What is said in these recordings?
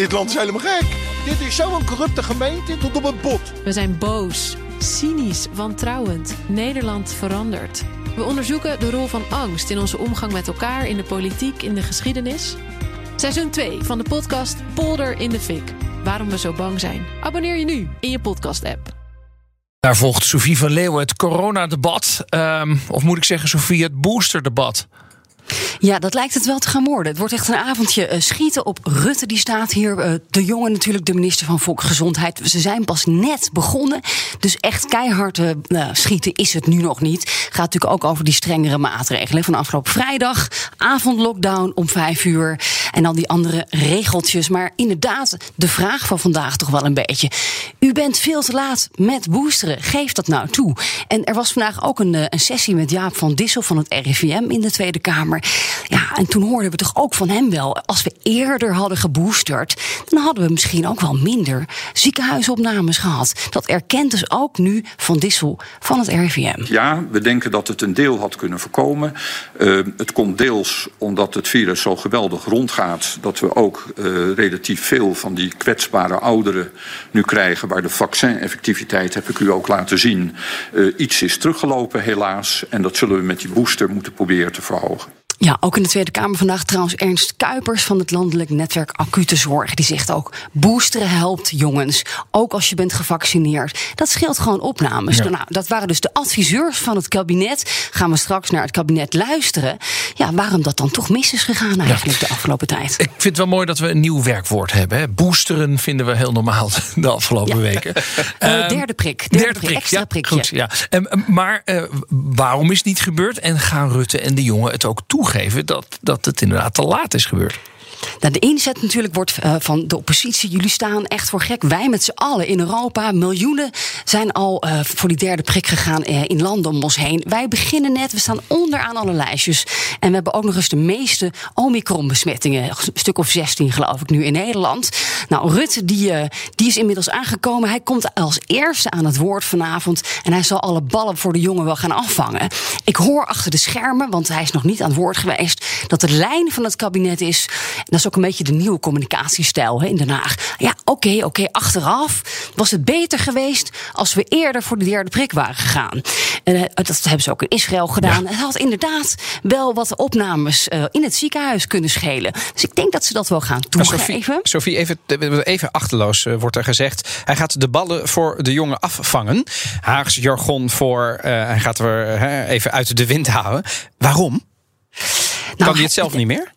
Dit land is helemaal gek. Dit is zo'n corrupte gemeente tot op het bot. We zijn boos, cynisch, wantrouwend. Nederland verandert. We onderzoeken de rol van angst in onze omgang met elkaar, in de politiek, in de geschiedenis. Seizoen 2 van de podcast Polder in de Fik. Waarom we zo bang zijn. Abonneer je nu in je podcast-app. Daar volgt Sofie van Leeuwen het coronadebat. Um, of moet ik zeggen, Sofie, het boosterdebat. Ja, dat lijkt het wel te gaan worden. Het wordt echt een avondje uh, schieten op Rutte. Die staat hier. Uh, de jongen natuurlijk, de minister van Volksgezondheid. Ze zijn pas net begonnen. Dus echt keihard uh, schieten is het nu nog niet. Gaat natuurlijk ook over die strengere maatregelen. Van afgelopen vrijdag, avondlockdown om vijf uur. En dan die andere regeltjes. Maar inderdaad, de vraag van vandaag toch wel een beetje. U bent veel te laat met boosteren. Geef dat nou toe. En er was vandaag ook een, een sessie met Jaap van Dissel van het RIVM in de Tweede Kamer. Ja, en toen hoorden we toch ook van hem wel. Als we eerder hadden geboosterd, dan hadden we misschien ook wel minder ziekenhuisopnames gehad. Dat erkent dus ook nu Van Dissel van het RIVM. Ja, we denken dat het een deel had kunnen voorkomen. Uh, het komt deels omdat het virus zo geweldig rondgaat. dat we ook uh, relatief veel van die kwetsbare ouderen nu krijgen. Waar de vaccineffectiviteit, heb ik u ook laten zien, uh, iets is teruggelopen, helaas. En dat zullen we met die booster moeten proberen te verhogen. Ja, ook in de Tweede Kamer vandaag trouwens Ernst Kuipers van het Landelijk Netwerk Acute Zorg. Die zegt ook: boosteren helpt jongens. Ook als je bent gevaccineerd. Dat scheelt gewoon opnames. Ja. Nou, dat waren dus de adviseurs van het kabinet. Gaan we straks naar het kabinet luisteren. Ja, waarom dat dan toch mis is gegaan eigenlijk ja. de afgelopen tijd. Ik vind het wel mooi dat we een nieuw werkwoord hebben. Hè. Boosteren vinden we heel normaal de afgelopen ja. weken. Uh, derde prik. Derde, derde prik, extra ja, prikje. Goed, ja. Um, maar uh, waarom is het niet gebeurd? En gaan Rutte en de jongen het ook toegeven? Dat, dat het inderdaad te laat is gebeurd. Nou, de inzet natuurlijk wordt uh, van de oppositie. Jullie staan echt voor gek. Wij met z'n allen in Europa. Miljoenen zijn al uh, voor die derde prik gegaan uh, in landen om ons heen. Wij beginnen net. We staan onderaan alle lijstjes. En we hebben ook nog eens de meeste Omicron-besmettingen. Een stuk of 16 geloof ik nu in Nederland. Nou, Rutte die, die is inmiddels aangekomen. Hij komt als eerste aan het woord vanavond. En hij zal alle ballen voor de jongen wel gaan afvangen. Ik hoor achter de schermen, want hij is nog niet aan het woord geweest... dat de lijn van het kabinet is... Dat is ook een beetje de nieuwe communicatiestijl hè, in Den Haag. Ja, oké, okay, oké, okay, achteraf was het beter geweest als we eerder voor de derde prik waren gegaan. En uh, dat hebben ze ook in Israël gedaan. Ja. Het had inderdaad wel wat opnames uh, in het ziekenhuis kunnen schelen. Dus ik denk dat ze dat wel gaan toegeven. Sophie, even, even achterloos uh, wordt er gezegd. Hij gaat de ballen voor de jongen afvangen. Haags jargon voor hij gaat er even uit de wind houden. Waarom? Nou, kan hij het zelf niet meer?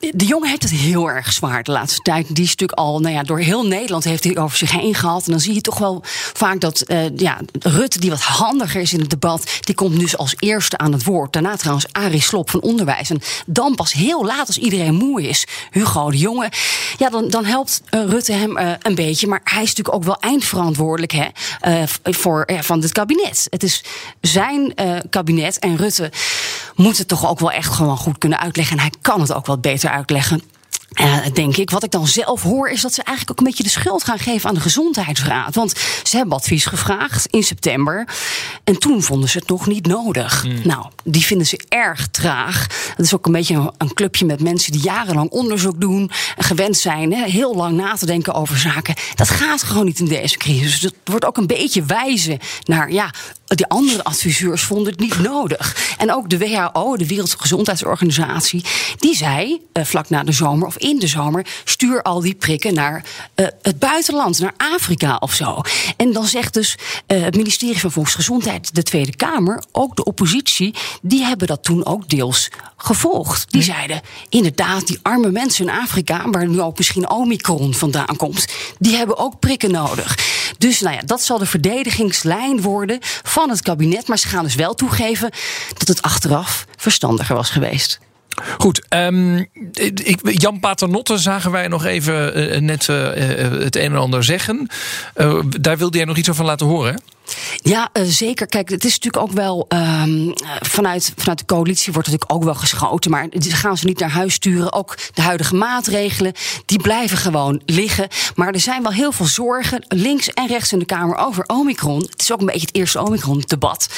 De jongen heeft het heel erg zwaar de laatste tijd. Die is natuurlijk al, nou ja, door heel Nederland heeft hij over zich heen gehad. En dan zie je toch wel vaak dat uh, ja, Rutte, die wat handiger is in het debat, die komt dus als eerste aan het woord. Daarna trouwens Arie Slop van Onderwijs. En dan pas heel laat als iedereen moe is. Hugo de Jonge. Ja, dan, dan helpt uh, Rutte hem uh, een beetje. Maar hij is natuurlijk ook wel eindverantwoordelijk hè, voor, van het kabinet. Het is zijn kabinet en Rutte moet het toch ook wel echt gewoon goed kunnen uitleggen. En hij kan het ook wat beter uitleggen. Uh, denk ik. Wat ik dan zelf hoor, is dat ze eigenlijk ook een beetje de schuld gaan geven aan de gezondheidsraad. Want ze hebben advies gevraagd in september. En toen vonden ze het nog niet nodig. Mm. Nou, die vinden ze erg traag. Dat is ook een beetje een, een clubje met mensen die jarenlang onderzoek doen. En gewend zijn hè, heel lang na te denken over zaken. Dat gaat gewoon niet in deze crisis. Dus het wordt ook een beetje wijzen naar ja, die andere adviseurs vonden het niet nodig. En ook de WHO, de Wereldgezondheidsorganisatie, die zei uh, vlak na de zomer of in de zomer: stuur al die prikken naar uh, het buitenland, naar Afrika of zo. En dan zegt dus uh, het ministerie van Volksgezondheid, de Tweede Kamer, ook de oppositie, die hebben dat toen ook deels gevolgd. Die zeiden inderdaad, die arme mensen in Afrika, waar nu ook misschien Omicron vandaan komt, die hebben ook prikken nodig. Dus nou ja, dat zal de verdedigingslijn worden van het kabinet. Maar ze gaan dus wel toegeven dat het achteraf verstandiger was geweest. Goed, um, ik, Jan Paternotte zagen wij nog even uh, net uh, het een en ander zeggen. Daar wilde jij nog iets over laten horen, hè? Ja, uh, zeker. Kijk, het is natuurlijk ook wel. Um, vanuit, vanuit de coalitie wordt natuurlijk ook wel geschoten. Maar gaan ze niet naar huis sturen. Ook de huidige maatregelen, die blijven gewoon liggen. Maar er zijn wel heel veel zorgen, links en rechts in de Kamer, over Omicron. Het is ook een beetje het eerste Omicron-debat.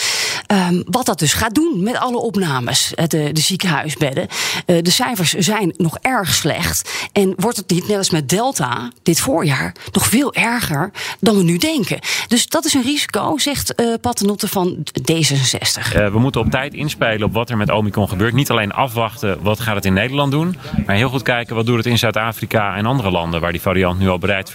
Um, wat dat dus gaat doen met alle opnames, de, de ziekenhuisbedden. Uh, de cijfers zijn nog erg slecht. En wordt het niet, net als met Delta, dit voorjaar, nog veel erger dan we nu denken. Dus dat is een risico, zegt uh, Paternotte van D66. Uh, we moeten op tijd inspelen op wat er met Omicron gebeurt. Niet alleen afwachten wat gaat het in Nederland doen, maar heel goed kijken wat doet het in Zuid-Afrika en andere landen waar die variant nu al breed,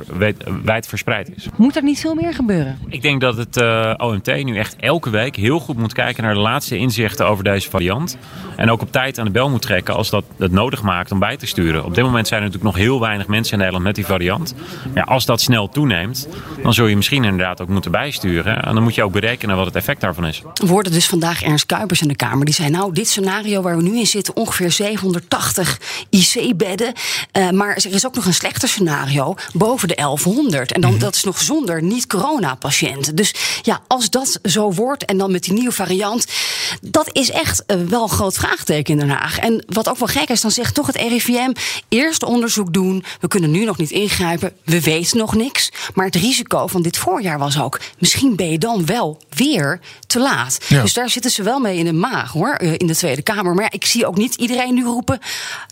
wijd verspreid is. Moet er niet veel meer gebeuren? Ik denk dat het uh, OMT nu echt elke week heel goed moet kijken naar de laatste inzichten over deze variant. En ook op tijd aan de bel moet trekken als dat het nodig maakt om bij te sturen. Op dit moment zijn er natuurlijk nog heel weinig mensen in Nederland met die variant. Maar als dat snel toeneemt, dan zul je misschien inderdaad ook moeten bijsturen. En dan moet je ook berekenen wat het effect daarvan is. We hoorden dus vandaag Ernst Kuipers in de Kamer. Die zei, nou, dit scenario waar we nu in zitten, ongeveer 780 IC-bedden. Uh, maar er is ook nog een slechter scenario, boven de 1100. En dan, mm. dat is nog zonder niet-corona-patiënten. Dus ja, als dat zo wordt en dan met die nieuwe variant, dat is echt uh, wel een groot vraagteken in Den Haag. En wat ook wel gek is, dan zegt toch het RIVM eerst onderzoek doen. We kunnen nu nog niet ingrijpen. We weten nog niks. Maar het risico van dit voorjaar was ook, misschien ben je dan wel weer te laat. Ja. Dus daar zitten ze wel mee in de maag hoor, eh, in de Tweede Kamer. Maar ja, ik zie ook niet iedereen nu roepen: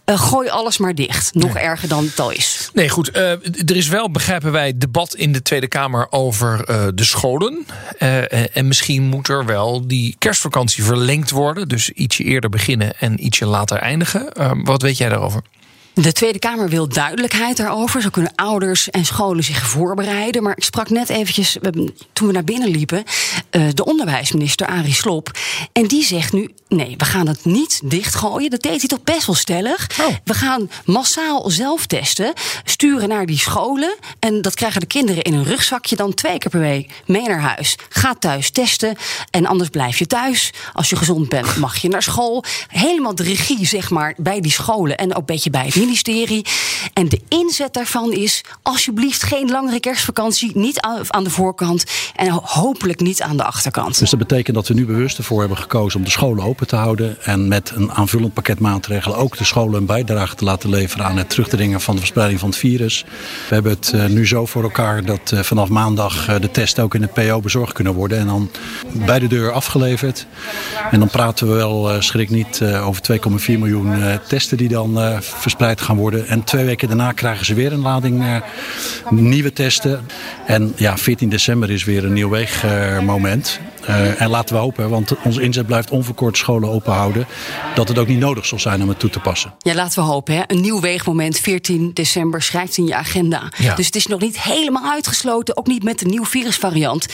uh, gooi alles maar dicht. Nog nee. erger dan het al is. Nee, goed. Uh, er is wel, begrijpen wij, debat in de Tweede Kamer over uh, de scholen. en misschien moet er wel die kerstvakantie verlengd worden. Dus ietsje eerder beginnen en ietsje later eindigen. wat weet jij daarover? De Tweede Kamer wil duidelijkheid daarover. Zo kunnen ouders en scholen zich voorbereiden. Maar ik sprak net eventjes, toen we naar binnen liepen, de onderwijsminister Arie Slop. En die zegt nu, nee, we gaan het niet dichtgooien. Dat deed hij toch best wel stellig. Oh. We gaan massaal zelf testen, sturen naar die scholen. En dat krijgen de kinderen in een rugzakje dan twee keer per week mee naar huis. Ga thuis testen en anders blijf je thuis. Als je gezond bent, mag je naar school. Helemaal de regie, zeg maar, bij die scholen en ook een beetje bij het ministerie. En de inzet daarvan is alsjeblieft geen langere kerstvakantie. Niet aan de voorkant en hopelijk niet aan de achterkant. Dus dat betekent dat we nu bewust ervoor hebben gekozen om de scholen open te houden. En met een aanvullend pakket maatregelen ook de scholen een bijdrage te laten leveren aan het terugdringen van de verspreiding van het virus. We hebben het uh, nu zo voor elkaar dat uh, vanaf maandag uh, de testen ook in het PO bezorgd kunnen worden. En dan bij de deur afgeleverd. En dan praten we wel, schrik niet, over 2,4 miljoen testen die dan verspreid gaan worden. En twee weken daarna krijgen ze weer een lading uh, nieuwe testen. En ja, 14 december is weer een nieuw weegmoment. Uh, en laten we hopen, want onze inzet blijft onverkort scholen open houden, dat het ook niet nodig zal zijn om het toe te passen. Ja, laten we hopen. Hè? Een nieuw weegmoment, 14 december, schrijft in je agenda. Ja. Dus het is nog niet helemaal uitgesloten, ook niet met de nieuwe virusvariant,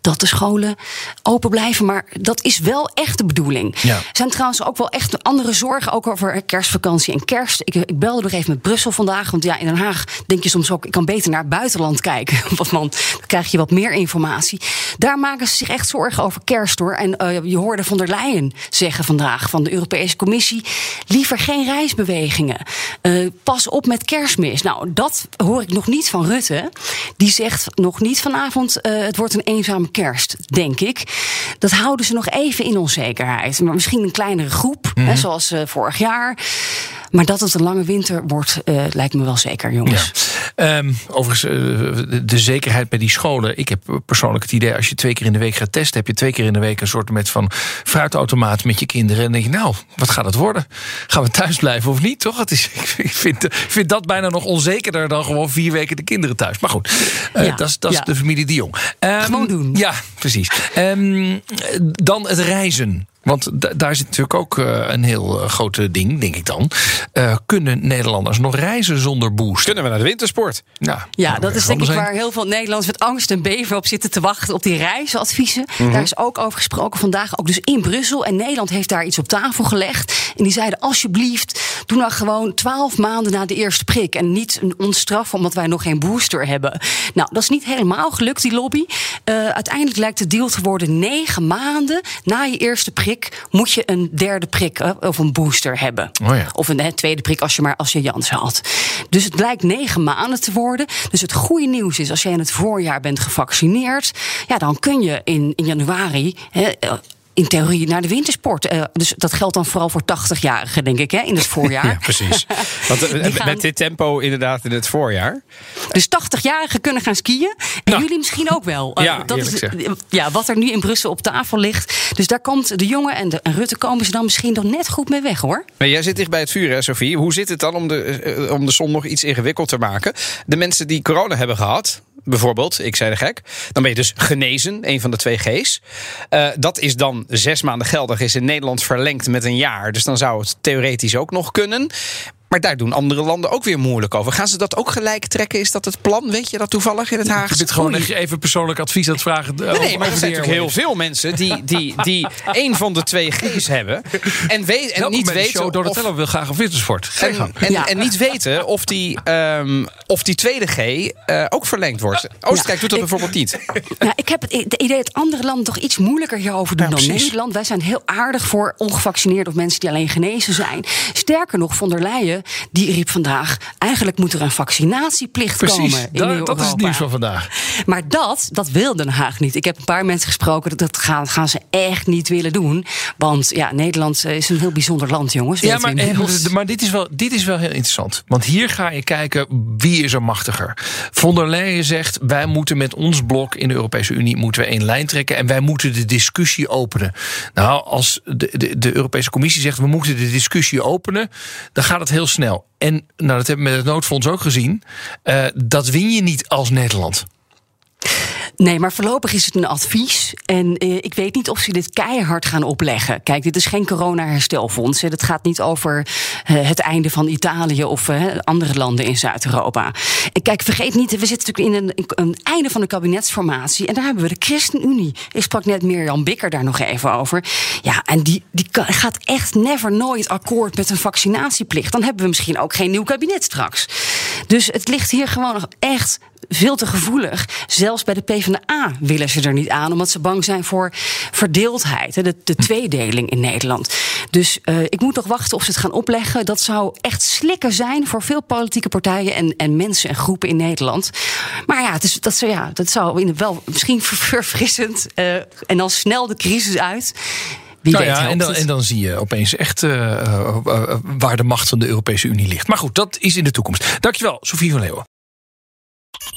dat de scholen open blijven. Maar dat is wel echt de bedoeling. Ja. Er zijn trouwens ook wel echt andere zorgen, ook over kerstvakantie en kerst. Ik, ik belde nog even met Brussel vandaag, want ja, in Den Haag denk je soms ook, ik kan beter naar het buitenland kijken, want dan krijg je wat meer informatie. Daar maken ze zich echt zorgen over kerst hoor. En uh, je hoorde von der Leyen zeggen vandaag van de Europese Commissie: liever geen reisbewegingen. Uh, pas op met kerstmis. Nou, dat hoor ik nog niet van Rutte. Die zegt nog niet vanavond: uh, het wordt een eenzame kerst, denk ik. Dat houden ze nog even in onzekerheid. Maar misschien een kleinere groep, mm -hmm. hè, zoals vorig jaar. Maar dat het een lange winter wordt, lijkt me wel zeker, jongens. Ja. Um, overigens, uh, de zekerheid bij die scholen. Ik heb persoonlijk het idee, als je twee keer in de week gaat testen, heb je twee keer in de week een soort met van fruitautomaat met je kinderen. En dan denk je, nou, wat gaat het worden? Gaan we thuis blijven of niet? Toch? Het is, ik vind, vind dat bijna nog onzekerder dan gewoon vier weken de kinderen thuis. Maar goed, uh, ja. dat is ja. de familie de Jong. Um, gewoon doen. Ja, precies. Um, dan het reizen. Want daar zit natuurlijk ook uh, een heel uh, grote ding, denk ik dan. Uh, kunnen Nederlanders nog reizen zonder boost? Kunnen we naar de wintersport? Ja, ja nou, dat is denk ik waar heel veel Nederlanders met angst en beven op zitten te wachten op die reisadviezen. Mm -hmm. Daar is ook over gesproken vandaag, ook dus in Brussel. En Nederland heeft daar iets op tafel gelegd. En die zeiden: alsjeblieft, doe nou gewoon twaalf maanden na de eerste prik. En niet ons straffen omdat wij nog geen booster hebben. Nou, dat is niet helemaal gelukt, die lobby. uiteindelijk lijkt de deal te worden negen maanden na je eerste prik prik moet je een derde prik of een booster hebben. Oh ja. Of een tweede prik als je maar als je Janssen had. Dus het blijkt negen maanden te worden. Dus het goede nieuws is, als jij in het voorjaar bent gevaccineerd, ja, dan kun je in, in januari. In theorie naar de wintersport. Eh, dus dat geldt dan vooral voor 80-jarigen, denk ik, hè, in het voorjaar. Ja, precies. Want eh, gaan- met dit tempo inderdaad in het voorjaar. Dus 80-jarigen kunnen gaan skiën. En Nou. jullie misschien ook wel. Eh, Ja, dat is ja, wat er nu in Brussel op tafel ligt. Dus daar komt de jongen en, de, en Rutte komen ze dan misschien nog net goed mee weg, hoor. Maar jij zit dicht bij het vuur, hè, Sophie? Hoe zit het dan om de, om de som nog iets ingewikkeld te maken? De mensen die corona hebben gehad, bijvoorbeeld, ik zei de gek, dan ben je dus genezen, een van de twee G's. Eh, dat is dan zes maanden geldig, is in Nederland verlengd met een jaar. Dus dan zou het theoretisch ook nog kunnen. Maar daar doen andere landen ook weer moeilijk over. Gaan ze dat ook gelijk trekken? Is dat het plan? Weet je dat toevallig in het Je Haagse? bent gewoon echt even persoonlijk advies aan het vragen. eh, Nee, over- nee, maar er zijn de natuurlijk heel veel mensen die, die, die één van de twee G's hebben. En, weet, en niet de weten. show. of- Donatello wil graag op wintersport. Ga je en, gang. en, Ja. en niet weten of die, ehm, of die tweede G eh, ook verlengd wordt. Oostenrijk doet dat ik- bijvoorbeeld niet. Nou, ik heb het de idee dat andere landen toch iets moeilijker hierover doen Ja, dan precies. Nederland. Wij zijn heel aardig voor ongevaccineerden of mensen die alleen genezen zijn. Sterker nog, von der Leyen die riep vandaag: eigenlijk moet er een vaccinatieplicht Precies, komen. In da- Europa. dat is het nieuws van vandaag. Maar dat, dat wil Den Haag niet. Ik heb een paar mensen gesproken, dat, dat gaan, gaan ze echt niet willen doen. Want ja, Nederland eh, is een heel bijzonder land, jongens. Ja, maar, eh, maar dit, is wel, dit is wel heel interessant. Want hier ga je kijken wie is er machtiger. Von der Leyen zegt: wij moeten met ons blok in de Europese Unie moeten we één lijn trekken en wij moeten de discussie openen. Nou, als de, de, de Europese Commissie zegt we moeten de discussie openen, dan gaat het heel snel. En nou, dat hebben we met het noodfonds ook gezien. eh, dat win je niet als Nederland. Nee, maar voorlopig is het een advies. En eh, ik weet niet of ze dit keihard gaan opleggen. Kijk, dit is geen corona-herstelfonds. Het gaat niet over eh, het einde van Italië of eh, andere landen in Zuid-Europa. En kijk, vergeet niet, we zitten natuurlijk in een, een einde van de kabinetsformatie. En daar hebben we de ChristenUnie. Ik sprak net Mirjam Bikker daar nog even over. Ja, en die, die gaat echt never nooit akkoord met een vaccinatieplicht. Dan hebben we misschien ook geen nieuw kabinet straks. Dus het ligt hier gewoon nog echt veel te gevoelig. Zelfs bij de PvdA willen ze er niet aan, omdat ze bang zijn voor verdeeldheid, de, de tweedeling in Nederland. Dus eh, ik moet nog wachten of ze het gaan opleggen. Dat zou echt slikken zijn voor veel politieke partijen en, en mensen en groepen in Nederland. Maar ja, het is, dat, zou, ja dat zou wel misschien verfrissend eh, en dan snel de crisis uit. Wie Nou weet ja, en, dan, en dan zie je opeens echt eh, eh, eh, waar de macht van de Europese Unie ligt. Maar goed, dat is in de toekomst. Dankjewel, Sofie van Leeuwen.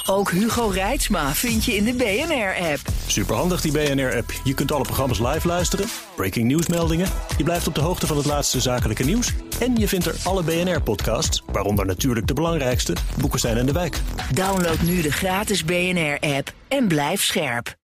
Ook Hugo Reitsma vind je in de BNR-app. Superhandig die BNR-app. Je kunt alle programma's live luisteren, breaking nieuwsmeldingen. Je blijft op de hoogte van het laatste zakelijke nieuws. En je vindt er alle BNR-podcasts, waaronder natuurlijk de belangrijkste, Boeken zijn in de wijk. Download nu de gratis BNR-app en blijf scherp.